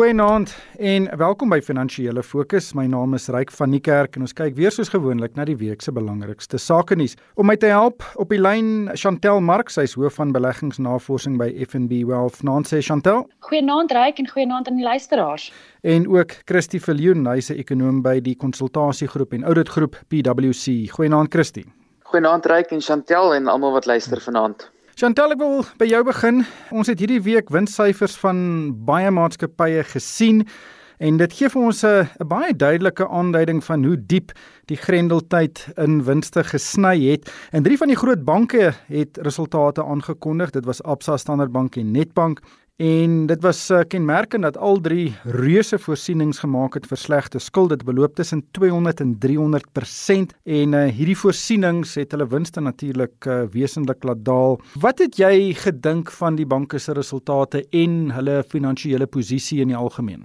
Goeienaand en welkom by Finansiële Fokus. My naam is Ryk van die Kerk en ons kyk weer soos gewoonlik na die week se belangrikste sake nuus. Om my te help op die lyn Chantel Marx, sy is hoof van beleggingsnavorsing by FNB Wealth. Naand sê Chantel. Goeienaand Ryk en goeienaand aan die luisteraars. En ook Christie Viljoen, hy's 'n ekonom by die konsultasiegroep en ouditgroep PwC. Goeienaand Christie. Goeienaand Ryk en Chantel en almal wat luister vanaand. Chantal, ek wil by jou begin. Ons het hierdie week winssyfers van baie maatskappye gesien en dit gee vir ons 'n baie duidelike aanduiding van hoe diep die grendeltyd in winste gesny het. En drie van die groot banke het resultate aangekondig. Dit was Absa, Standard Bank en Nedbank. En dit was uh, kenmerkend dat al drie reuse voorsienings gemaak het vir slegte skuld. Dit beloop tussen 200 en 300% en uh, hierdie voorsienings het hulle winste natuurlik uh, wesentlik laat daal. Wat het jy gedink van die banke se resultate en hulle finansiële posisie in die algemeen?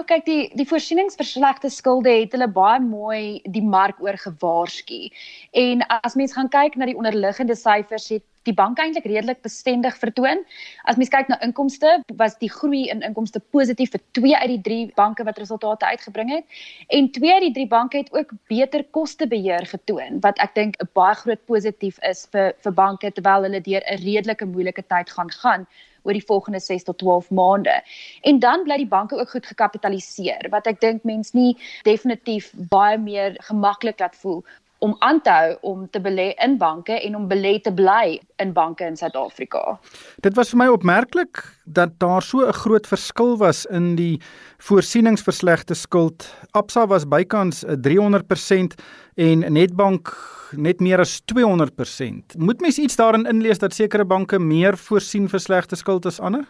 Ja, kyk die die voorsieningsverslegte skulde het hulle baie mooi die mark oor gewaarsku. En as mens gaan kyk na die onderliggende syfers het die bank eintlik redelik bestendig vertoon. As mens kyk na inkomste, was die groei in inkomste positief vir 2 uit die 3 banke wat resultate uitgebring het en 2 uit die 3 banke het ook beter kostebeheer getoon wat ek dink 'n baie groot positief is vir vir banke terwyl hulle deur 'n redelike moeilike tyd gaan gaan oor die volgende 6 tot 12 maande. En dan bly die banke ook goed gekapitaliseer wat ek dink mense nie definitief baie meer gemaklik laat voel om aan te hou om te belê in banke en om belê te bly in banke in Suid-Afrika. Dit was vir my opmerklik dat daar so 'n groot verskil was in die voorsieningsverslegte skuld. Absa was bykans 300% en Nedbank net meer as 200%. Moet mens iets daarin inlees dat sekere banke meer voorsien vir slegte skuld as ander?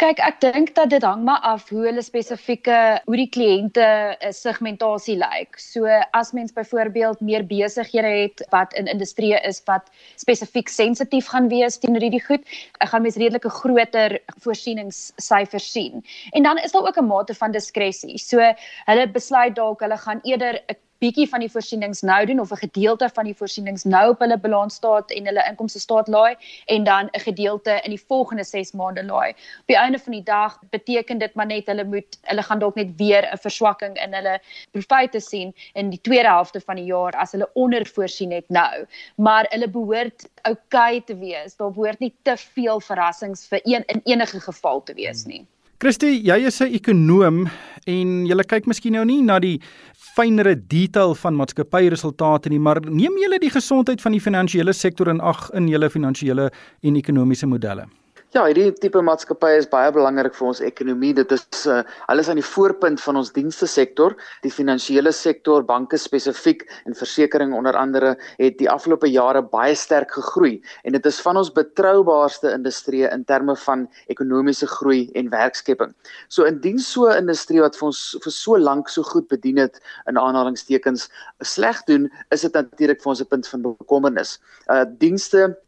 Kyk, ek dink dat dit hang maar af hoe hulle spesifieke hoe die kliënte eh, segmentasie lyk. So as mens byvoorbeeld meer besighede het wat in industrie is wat spesifiek sensitief gaan wees teenoor hierdie goed, gaan mens redelike groter voorsieningssyfers sien. En dan is daar ook 'n mate van diskresie. So hulle besluit dalk hulle gaan eerder 'n bietjie van die voorsienings nou doen of 'n gedeelte van die voorsienings nou op hulle balansstaat en hulle inkomste staat laai en dan 'n gedeelte in die volgende 6 maande laai. Op die einde van die dag beteken dit maar net hulle moet hulle gaan dalk net weer 'n verswakking in hulle profite sien in die tweede helfte van die jaar as hulle ondervoorsien het nou. Maar hulle behoort oukei te wees. Daar behoort nie te veel verrassings vir een in enige geval te wees nie. Christie, jy is 'n ekonom en jy kyk miskien nou nie na die fynere detail van maatskappyresultate nie, maar neem jy die gesondheid van die finansiële sektor in ag in julle finansiële en ekonomiese modelle? Ja, hierdie tipe maatskappye is baie belangrik vir ons ekonomie. Dit is uh, alles aan die voorpunt van ons dienste sektor, die finansiële sektor, banke spesifiek en versekerings onder andere het die afgelope jare baie sterk gegroei en dit is van ons betroubaarste industrie in terme van ekonomiese groei en werkskepping. So indien so 'n industrie wat vir ons vir so lank so goed bedien het in aanhalingstekens sleg doen, is dit natuurlik vir ons 'n punt van bekommernis. Uh dienste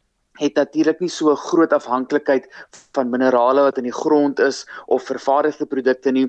het natuurlik nie so groot afhanklikheid van minerale wat in die grond is of vervaardigde produkte nie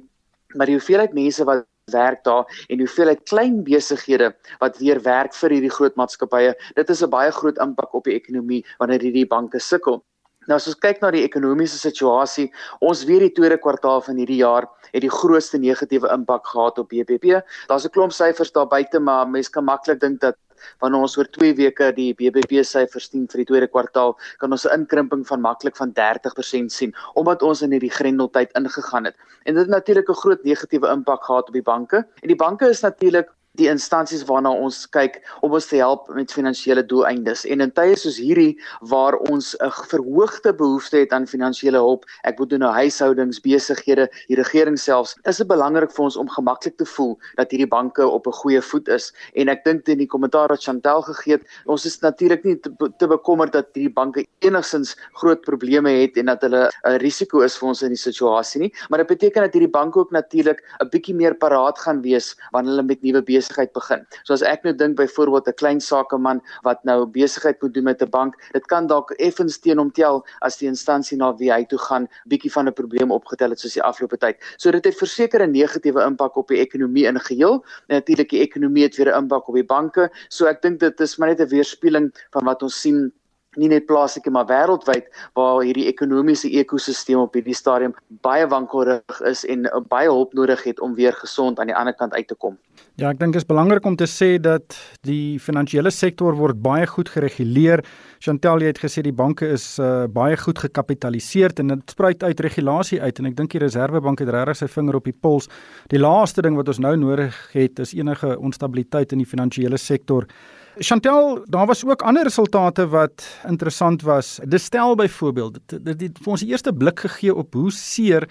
maar die hoeveelheid mense wat werk daar en hoeveelheid klein besighede wat weer werk vir hierdie groot maatskappye dit is 'n baie groot impak op die ekonomie wanneer hierdie banke sukkel Nou as ons kyk na die ekonomiese situasie, ons weet die tweede kwartaal van hierdie jaar het die grootste negatiewe impak gehad op BBP. Daar's 'n klomp syfers daar buite, maar mense kan maklik dink dat wanneer ons oor 2 weke die BBP syfers sien vir die tweede kwartaal, kan ons 'n inkrimping van maklik van 30% sien omdat ons in hierdie grendeltyd ingegaan het. En dit het natuurlik 'n groot negatiewe impak gehad op die banke. En die banke is natuurlik die instansies waarna ons kyk om ons te help met finansiële doeleindes. En in tye soos hierdie waar ons 'n verhoogde behoefte het aan finansiële hulp, ek bedoel nou huishoudings, besighede, die regering selfs, is dit belangrik vir ons om gemaklik te voel dat hierdie banke op 'n goeie voet is. En ek dink in die kommentaar wat Chantel gegee het, ons is natuurlik nie te, te bekommerd dat hierdie banke enigsins groot probleme het en dat hulle 'n risiko is vir ons in die situasie nie, maar dit beteken dat hierdie banke ook natuurlik 'n bietjie meer paraat gaan wees wanneer hulle met nuwe besigheid begin. So as ek nou dink byvoorbeeld 'n klein sakeman wat nou besigheid moet doen met 'n bank, dit kan dalk effens teen hom tel as die instansie na wie hy toe gaan bietjie van 'n probleem opgetel het soos die afgelope tyd. So dit het verseker 'n negatiewe impak op die ekonomie in geheel. Natuurlik die ekonomie het weer 'n impak op die banke. So ek dink dit is maar net 'n weerspieëling van wat ons sien nie net plaaslik maar wêreldwyd waar hierdie ekonomiese ekosisteem op hierdie stadium baie wankelrig is en baie hulp nodig het om weer gesond aan die ander kant uit te kom. Ja, ek dink dit is belangrik om te sê dat die finansiële sektor word baie goed gereguleer. Chantel het gesê die banke is uh, baie goed gekapitaliseer en dit spruit uit regulasie uit en ek dink die Reserwebank het regtig sy vinger op die pols. Die laaste ding wat ons nou nodig het is enige onstabiliteit in die finansiële sektor. Chantel, daar was ook ander resultate wat interessant was. Distel byvoorbeeld, dit het vir ons die eerste blik gegee op hoe seer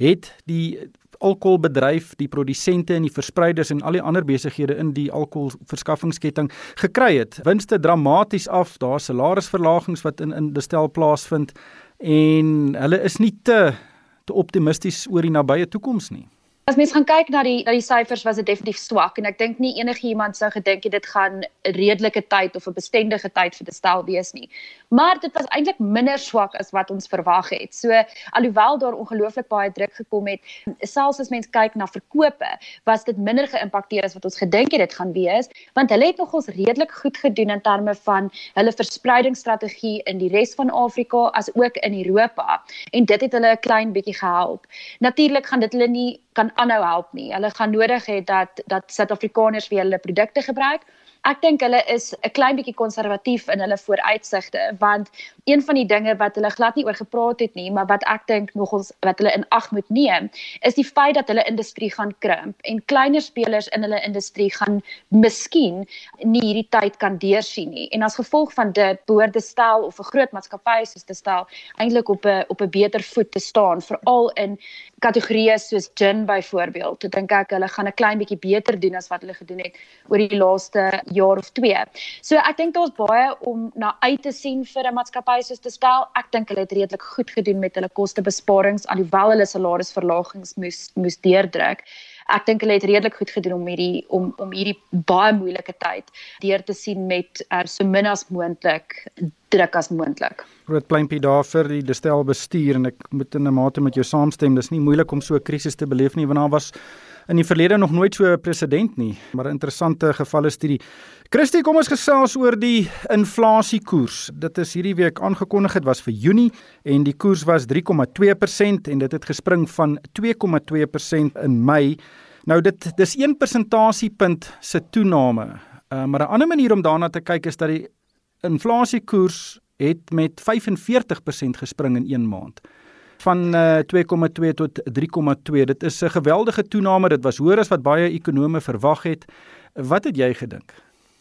het die alkoholbedryf, die produsente en die verspreiders en al die ander besighede in die alkoholverskaffingsketting gekry het. Winste dramaties af, daar salarisverlagings wat in in bestel plaasvind en hulle is nie te te optimisties oor die nabye toekoms nie. As mens gaan kyk na die na die syfers was dit definitief swak en ek dink nie enigiemand sou gedink dit gaan 'n redelike tyd of 'n bestendige tyd vir Destel wees nie. Maar dit was eintlik minder swak as wat ons verwag het. So alhoewel daar ongelooflik baie druk gekom het, selfs as mens kyk na verkope, was dit minder geïmpakteer as wat ons gedink het dit gaan wees, want hulle het nogals redelik goed gedoen in terme van hulle verspreidingsstrategie in die res van Afrika as ook in Europa en dit het hulle 'n klein bietjie gehelp. Natuurlik gaan dit hulle nie kan aanhou help nie. Hulle gaan nodig hê dat dat Suid-Afrikaners vir hulle produkte gebruik. Ek dink hulle is 'n klein bietjie konservatief in hulle vooruitsigte want een van die dinge wat hulle glad nie oor gepraat het nie, maar wat ek dink nog ons wat hulle in ag moet neem, is die feit dat hulle industrie gaan krimp en kleiner spelers in hulle industrie gaan miskien nie hierdie tyd kan deursien nie. En as gevolg van dit behoorde stel of 'n groot maatskappy soos te stel eintlik op 'n op 'n beter voet te staan, veral in kategorieë soos gin byvoorbeeld. Ek dink ek hulle gaan 'n klein bietjie beter doen as wat hulle gedoen het oor die laaste jaar of 2. So ek dink daar's baie om na uit te sien vir 'n maatskappy soos te stel. Ek dink hulle het redelik goed gedoen met hulle kostebesparings alhoewel hulle salarisverlagings moes moes deurdruk. Ek dink hulle het redelik goed gedoen om hierdie om om hierdie baie moeilike tyd deur te sien met uh, so min as moontlik druk as moontlik. Groot pleintjie daar vir die Destel bestuur en ek moet in 'n mate met jou saamstem. Dis nie moeilik om so 'n krisis te beleef nie want daar was in die verlede nog nooit so 'n president nie, maar 'n interessante gevalle studie. Christie, kom ons gesels oor die inflasiekoers. Dit is hierdie week aangekondig, dit was vir Junie en die koers was 3,2% en dit het gespring van 2,2% in Mei. Nou dit dis 1 persentasiepunt se toename. Uh, maar 'n ander manier om daarna te kyk is dat die inflasiekoers het met 45% gespring in 1 maand van uh, eh, 2,2 tot 3,2. Dit is 'n geweldige toename. Dit was hoër as wat baie ekonome verwag het. Wat het jy gedink?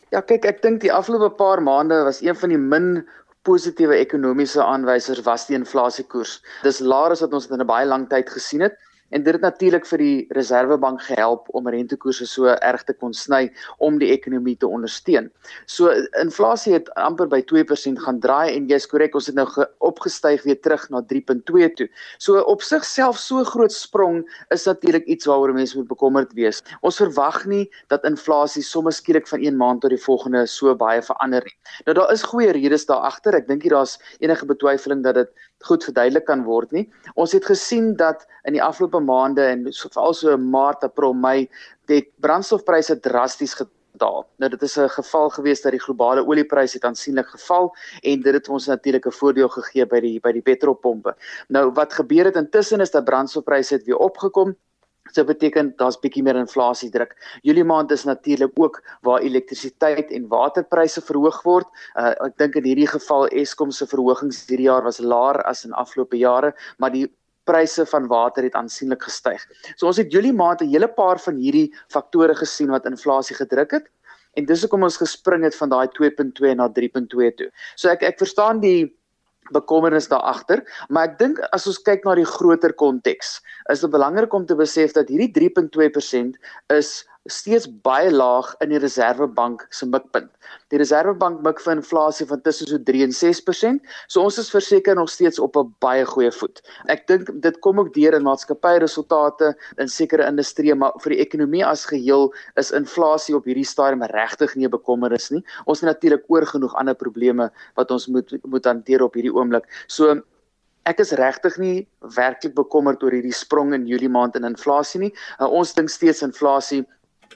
Ja, kyk, ek dink die afgelope paar maande was een van die min positiewe ekonomiese aanwysers was die inflasiekoers. Dis laer as wat ons dit in 'n baie lang tyd gesien het en dit het natuurlik vir die Reserwebank gehelp om rentekoerse so erg te kon sny om die ekonomie te ondersteun. So inflasie het amper by 2% gaan draai en jy's korrek, ons het nou opgestyg weer terug na 3.2 toe. So op sigself so groot sprong is natuurlik iets waaroor mense moet bekommerd wees. Ons verwag nie dat inflasie sommer skielik van een maand tot die volgende so baie verander nie. Nou daar is goeie redes daar agter. Ek dink hier daar's enige betwyfeling dat dit goed verduidelik kan word nie. Ons het gesien dat in die afgelope maande en veral so Maart, April, Mei, het brandstofpryse drasties gedaal. Nou dit is 'n geval gewees dat die globale oliepryse het aansienlik geval en dit het ons natuurlik 'n voordeel gegee by die by die petrolpompe. Nou wat gebeur het intussen is dat brandstofpryse het weer opgekom Dit beteken daar's bietjie meer inflasiedruk. Julie maand is natuurlik ook waar elektrisiteit en waterpryse verhoog word. Uh, ek dink in hierdie geval Eskom se verhogings hierdie jaar was laer as in afgelope jare, maar die pryse van water het aansienlik gestyg. So ons het Julie maand 'n hele paar van hierdie faktore gesien wat inflasie gedruk het en dis hoekom ons gespring het van daai 2.2 na 3.2 toe. So ek ek verstaan die bekommernis daar agter, maar ek dink as ons kyk na die groter konteks, is dit belangrik om te besef dat hierdie 3.2% is steeds baie laag in die Reserwebank se mikpunt. Die Reserwebank mik vir inflasie van tussen so 3 en 6%, so ons is verseker nog steeds op 'n baie goeie voet. Ek dink dit kom ook deur in maatskappyresultate in sekere industrieë, maar vir die ekonomie as geheel is inflasie op hierdie stadium regtig nie 'n bekommernis nie. Ons het natuurlik oor genoeg ander probleme wat ons moet moet hanteer op hierdie oomblik. So Ek is regtig nie werklik bekommerd oor hierdie sprong in Julie maand in inflasie nie. Uh, ons dink steeds inflasie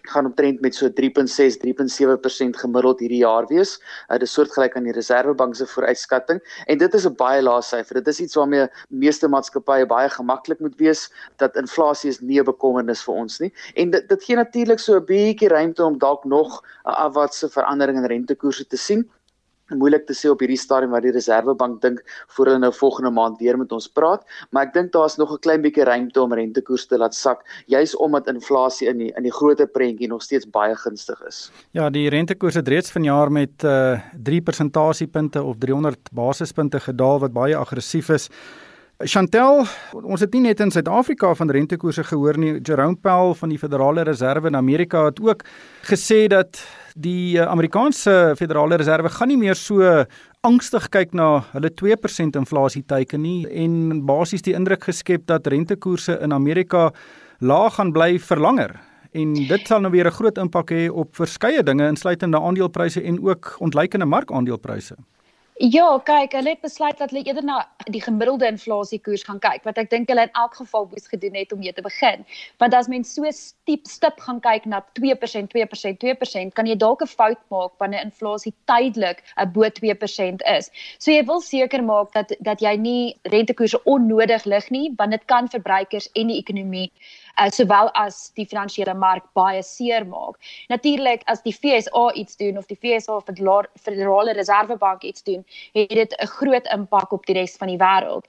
gaan omtrent met so 3.6 3.7% gemiddeld hierdie jaar wees. Uh, dit is soortgelyk aan die Reserwebank se vooruitskatting en dit is 'n baie lae syfer. Dit is iets waarmee meeste maatskappye baie gemaklik moet wees dat inflasie is nie 'n bekommernis vir ons nie. En dit dit gee natuurlik so 'n bietjie ruimte om dalk nog 'n afwaartse verandering in rentekoerse te sien moeilik te sê op hierdie stadium wat die Reserwebank dink voor hulle nou volgende maand weer met ons praat, maar ek dink daar's nog 'n klein bietjie ruimte om rentekoerse te laat sak, juis omdat inflasie in die in die groter prentjie nog steeds baie gunstig is. Ja, die rentekoerse het reeds vanjaar met uh 3 persentasiepunte of 300 basispunte gedaal wat baie aggressief is. Chantel, ons het nie net in Suid-Afrika van rentekoerse gehoor nie. Jerome Powell van die Federale Reserve in Amerika het ook gesê dat die eh, Amerikaanse Federale Reserve gaan nie meer so angstig kyk na hulle 2% inflasie teiken nie en basies die indruk geskep dat rentekoerse in Amerika laag gaan bly vir langer. En dit sal nou weer 'n groot impak hê op verskeie dinge insluitende aandeleepryse en ook ontleikende markaandeleepryse. Ja, kyk, hulle het besluit dat hulle eerder na die gemiddelde inflasiekoers gaan kyk, wat ek dink hulle in elk geval moes gedoen het om mee te begin. Want as mens so stiep stip gaan kyk na 2%, 2%, 2%, kan jy dalk 'n fout maak wanneer inflasie tydelik bo 2% is. So jy wil seker maak dat dat jy nie rentekoerse onnodig lig nie, want dit kan verbruikers en die ekonomie uh, sowel as die finansiële mark baie seer maak. Natuurlik as die FSA iets doen of die FSA Federale Reservebank iets doen, het dit 'n groot impak op die res van die wêreld.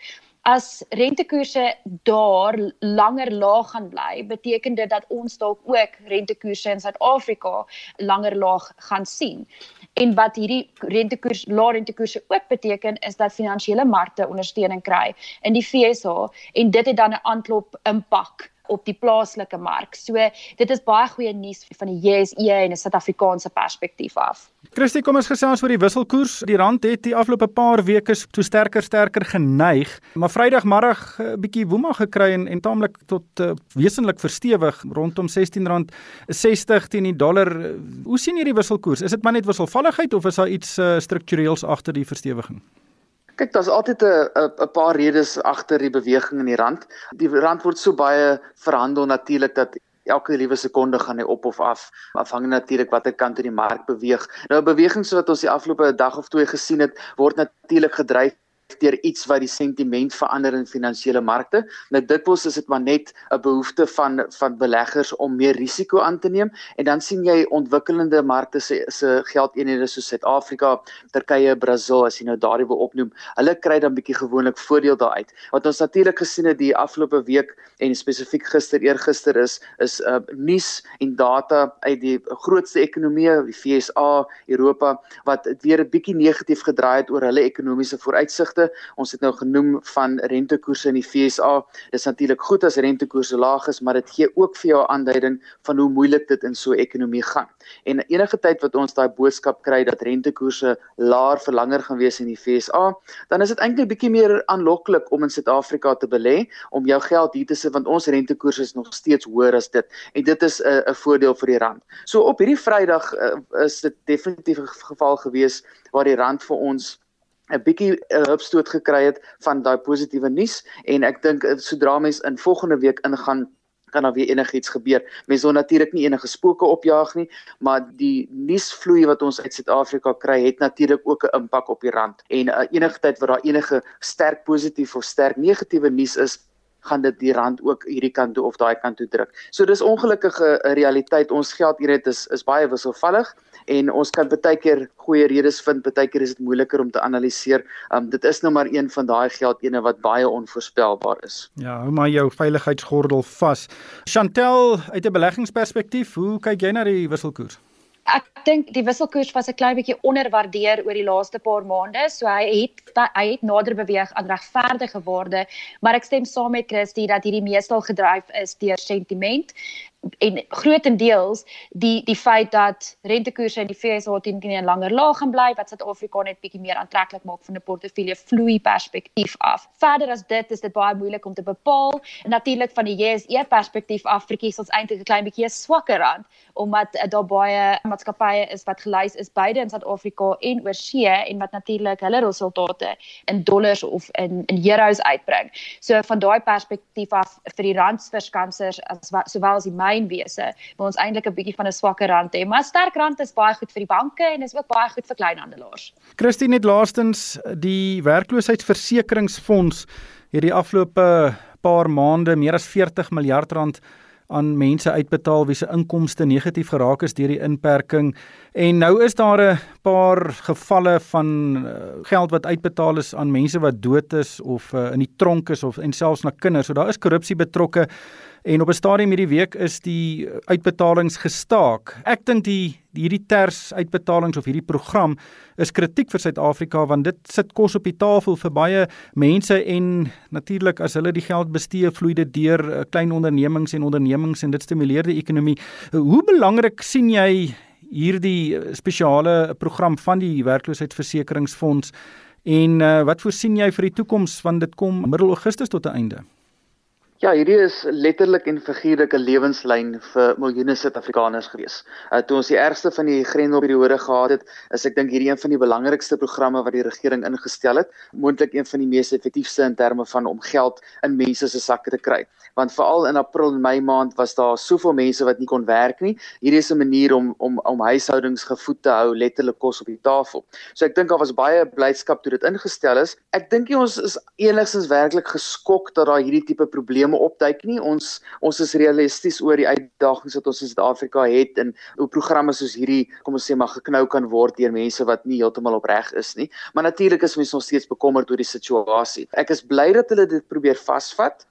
As rentekoerse daar langer laag gaan bly, beteken dit dat ons dalk ook rentekoerse in Suid-Afrika langer laag gaan sien. En wat hierdie rentekoers lae rentekoerse ook beteken is dat finansiële markte ondersteuning kry in die FSA en dit het dan 'n aanklop impak op die plaaslike mark. So dit is baie goeie nuus van die JSE en 'n Suid-Afrikaanse perspektief af. Christie, kom ons gesels oor die wisselkoers. Die rand het die afgelope paar weke so sterker sterker geneig, maar Vrydagmiddag 'n uh, bietjie woema gekry en en taamlik tot uh, wesentlik verstewig rondom R16.60 teen die dollar. Hoe sien jy die wisselkoers? Is dit maar net wisselvalligheid of is daar iets uh, struktureels agter die verstewiging? Kyk, daar's altyd 'n 'n paar redes agter die beweging in die rand. Die rand word so baie verhandel natuurlik dat elke liewe sekonde gaan hy op of af, afhangende natuurlik watter kant toe die mark beweeg. Nou 'n beweging so wat ons die afgelope dag of twee gesien het, word natuurlik gedryf deur iets wat die sentiment verander in finansiële markte. Nou dikwels is dit maar net 'n behoefte van van beleggers om meer risiko aan te neem en dan sien jy ontwikkelende markte se se geldeenhede soos Suid-Afrika, Turkye, Brasil as jy nou daardie wil opnoem. Hulle kry dan bietjie gewoonlik voordeel daaruit. Wat ons natuurlik gesien het die afgelope week en spesifiek gister eergister is is uh, nuus en data uit die grootste ekonomieë, die FSA, Europa wat weer 'n bietjie negatief gedraai het oor hulle ekonomiese vooruitsigte markte. Ons het nou genoem van rentekoerse in die FSA. Dis natuurlik goed as rentekoerse laag is, maar dit gee ook vir jou 'n aanduiding van hoe moeilik dit in so 'n ekonomie gaan. En enige tyd wat ons daai boodskap kry dat rentekoerse laer vir langer gaan wees in die FSA, dan is dit eintlik bietjie meer aanloklik om in Suid-Afrika te belê, om jou geld hier te sit want ons rentekoerse is nog steeds hoër as dit. En dit is 'n 'n voordeel vir die rand. So op hierdie Vrydag uh, is dit definitief 'n geval gewees waar die rand vir ons 'n bietjie 'n uh, hupstoot gekry het van daai positiewe nuus en ek dink uh, sodra mens in volgende week ingaan kan daar weer enigiets gebeur. Mense wil natuurlik nie enige spooke opjaag nie, maar die nuusvloei wat ons uit Suid-Afrika kry het natuurlik ook 'n impak op die rand. En uh, enige tyd wat daar enige sterk positief of sterk negatiewe nuus is, gaan dit die rand ook hierdie kant toe of daai kant toe druk. So dis ongelukkige realiteit. Ons geld hier net is is baie wisselvallig en ons kan baie keer goeie redes vind, baie keer is dit moeiliker om te analiseer. Um dit is nou maar een van daai geldene wat baie onvoorspelbaar is. Ja, hou maar jou veiligheidsgordel vas. Chantel, uit 'n beleggingsperspektief, hoe kyk jy na die wisselkoers? Ek dink die wisselkoers was 'n klein bietjie onderwaardeer oor die laaste paar maande, so hy het hy het nader beweeg aan regverdige waarde, maar ek stem saam met Christie dat hierdie meestal gedryf is deur sentiment en grootendeels die die feit dat rentekoerse in die FSA teen teen 'n langer laag gaan bly wat Suid-Afrika net bietjie meer aantreklik maak van 'n portefeulje vloei perspektief af. Verder as dit is dit baie moeilik om te bepaal en natuurlik van die JSE perspektief af verkies ons eintlik 'n klein bietjie 'n swakker rand omdat uh, daar baie maatskappye is wat gelys is beide in Suid-Afrika en oorsee en wat natuurlik hulle resultate in dollars of in in euros uitbring. So van daai perspektief af vir die randsverskansers as sowel as die my kleinwese waar ons eintlik 'n bietjie van 'n swakker rand het. Maar sterk rand is baie goed vir die banke en is ook baie goed vir kleinhandelaars. Christine het laastens die werkloosheidsversekeringsfonds hierdie afgelope paar maande meer as 40 miljard rand aan mense uitbetaal wie se inkomste negatief geraak is deur die inperking en nou is daar 'n paar gevalle van uh, geld wat uitbetaal is aan mense wat dood is of uh, in die tronk is of en selfs na kinders. So daar is korrupsie betrokke En op 'n stadium hierdie week is die uitbetalings gestaak. Ek dink die hierdie ters uitbetalings of hierdie program is kritiek vir Suid-Afrika want dit sit kos op die tafel vir baie mense en natuurlik as hulle die geld bestee, vloei dit deur eh, klein ondernemings en ondernemings en dit stimuleer die ekonomie. Hoe belangrik sien jy hierdie eh, spesiale program van die werkloosheidsversekeringsfonds en uh, wat voorsien jy vir die toekoms want dit kom middel Augustus tot 'n einde? Ja, hierdie is letterlik en figuurlik 'n lewenslyn vir miljoene Suid-Afrikaners gewees. Uh toe ons die ergste van die Grendelperiode gehad het, is ek dink hierdie een van die belangrikste programme wat die regering ingestel het, moontlik een van die mees effektiewe in terme van om geld in mense se sakke te kry. Want veral in April en Mei maand was daar soveel mense wat nie kon werk nie. Hierdie is 'n manier om om om huishoudings gevoed te hou, letterlik kos op die tafel. So ek dink daar was baie blydskap toe dit ingestel is. Ek dink ons is enigstens werklik geskok dat daar hierdie tipe probleme probleme opduik nie. Ons ons is realisties oor die uitdagings wat ons in Suid-Afrika het en hoe programme soos hierdie, kom ons sê maar geknou kan word deur mense wat nie heeltemal opreg is nie. Maar natuurlik is mense nog steeds bekommerd oor die situasie. Ek is bly dat hulle dit probeer vasvat.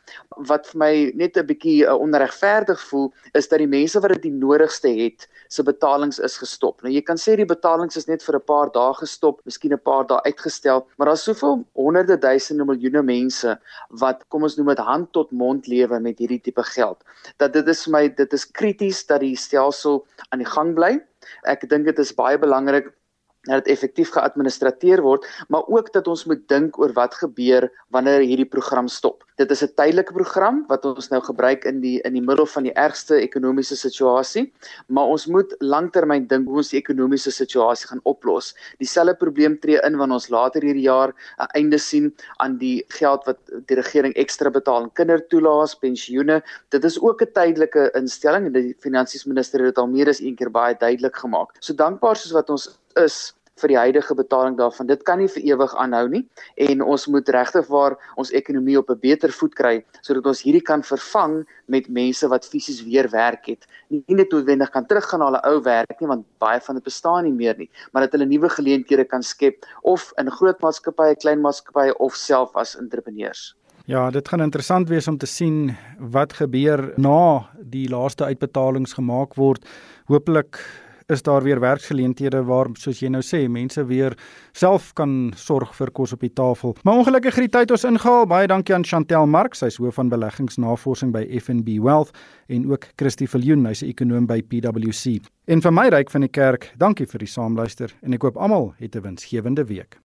Wat vir my net 'n bietjie uh, onregverdig voel, is dat die mense wat dit die nodigste het, se betalings is gestop. Nou jy kan sê die betalings is net vir 'n paar dae gestop, miskien 'n paar dae uitgestel, maar daar's soveel honderde duisende miljoene mense wat kom ons noem dit hand tot mond mond lewe met hierdie tipe geld. Dat dit is vir my dit is krities dat die stelsel aan die gang bly. Ek dink dit is baie belangrik dat dit effektief geadministreer word, maar ook dat ons moet dink oor wat gebeur wanneer hierdie program stop. Dit is 'n tydelike program wat ons nou gebruik in die in die middel van die ergste ekonomiese situasie, maar ons moet lanktermyn dink hoe ons die ekonomiese situasie gaan oplos. Dieselfde probleem tree in wanneer ons later hierdie jaar 'n einde sien aan die geld wat die regering ekstra betaal aan kindertoelaas, pensioene. Dit is ook 'n tydelike instelling en die finansiesminister het dit al meer as een keer baie duidelik gemaak. So dankbaar soos wat ons is vir die huidige betaling daarvan. Dit kan nie vir ewig aanhou nie en ons moet regtig waar ons ekonomie op 'n beter voet kry sodat ons hierdie kan vervang met mense wat fisies weer werk het. Nie net noodwendig kan teruggaan na hulle ou werk nie want baie van dit bestaan nie meer nie, maar dat hulle nuwe geleenthede kan skep of in groot maatskappye, klein maatskappye of self as entrepreneurs. Ja, dit gaan interessant wees om te sien wat gebeur na die laaste uitbetalings gemaak word. Hoopelik is daar weer werksgeleenthede waar soos jy nou sê mense weer self kan sorg vir kos op die tafel. Maar ongelukkig het die tyd ons ingehaal. Baie dankie aan Chantel Marx, sy's hoof van beleggingsnavorsing by FNB Wealth en ook Christie Viljoen, hy's 'n ekonom by PwC. En vir my ryk van die kerk, dankie vir die saamluister en ek hoop almal het 'n winsgewende week.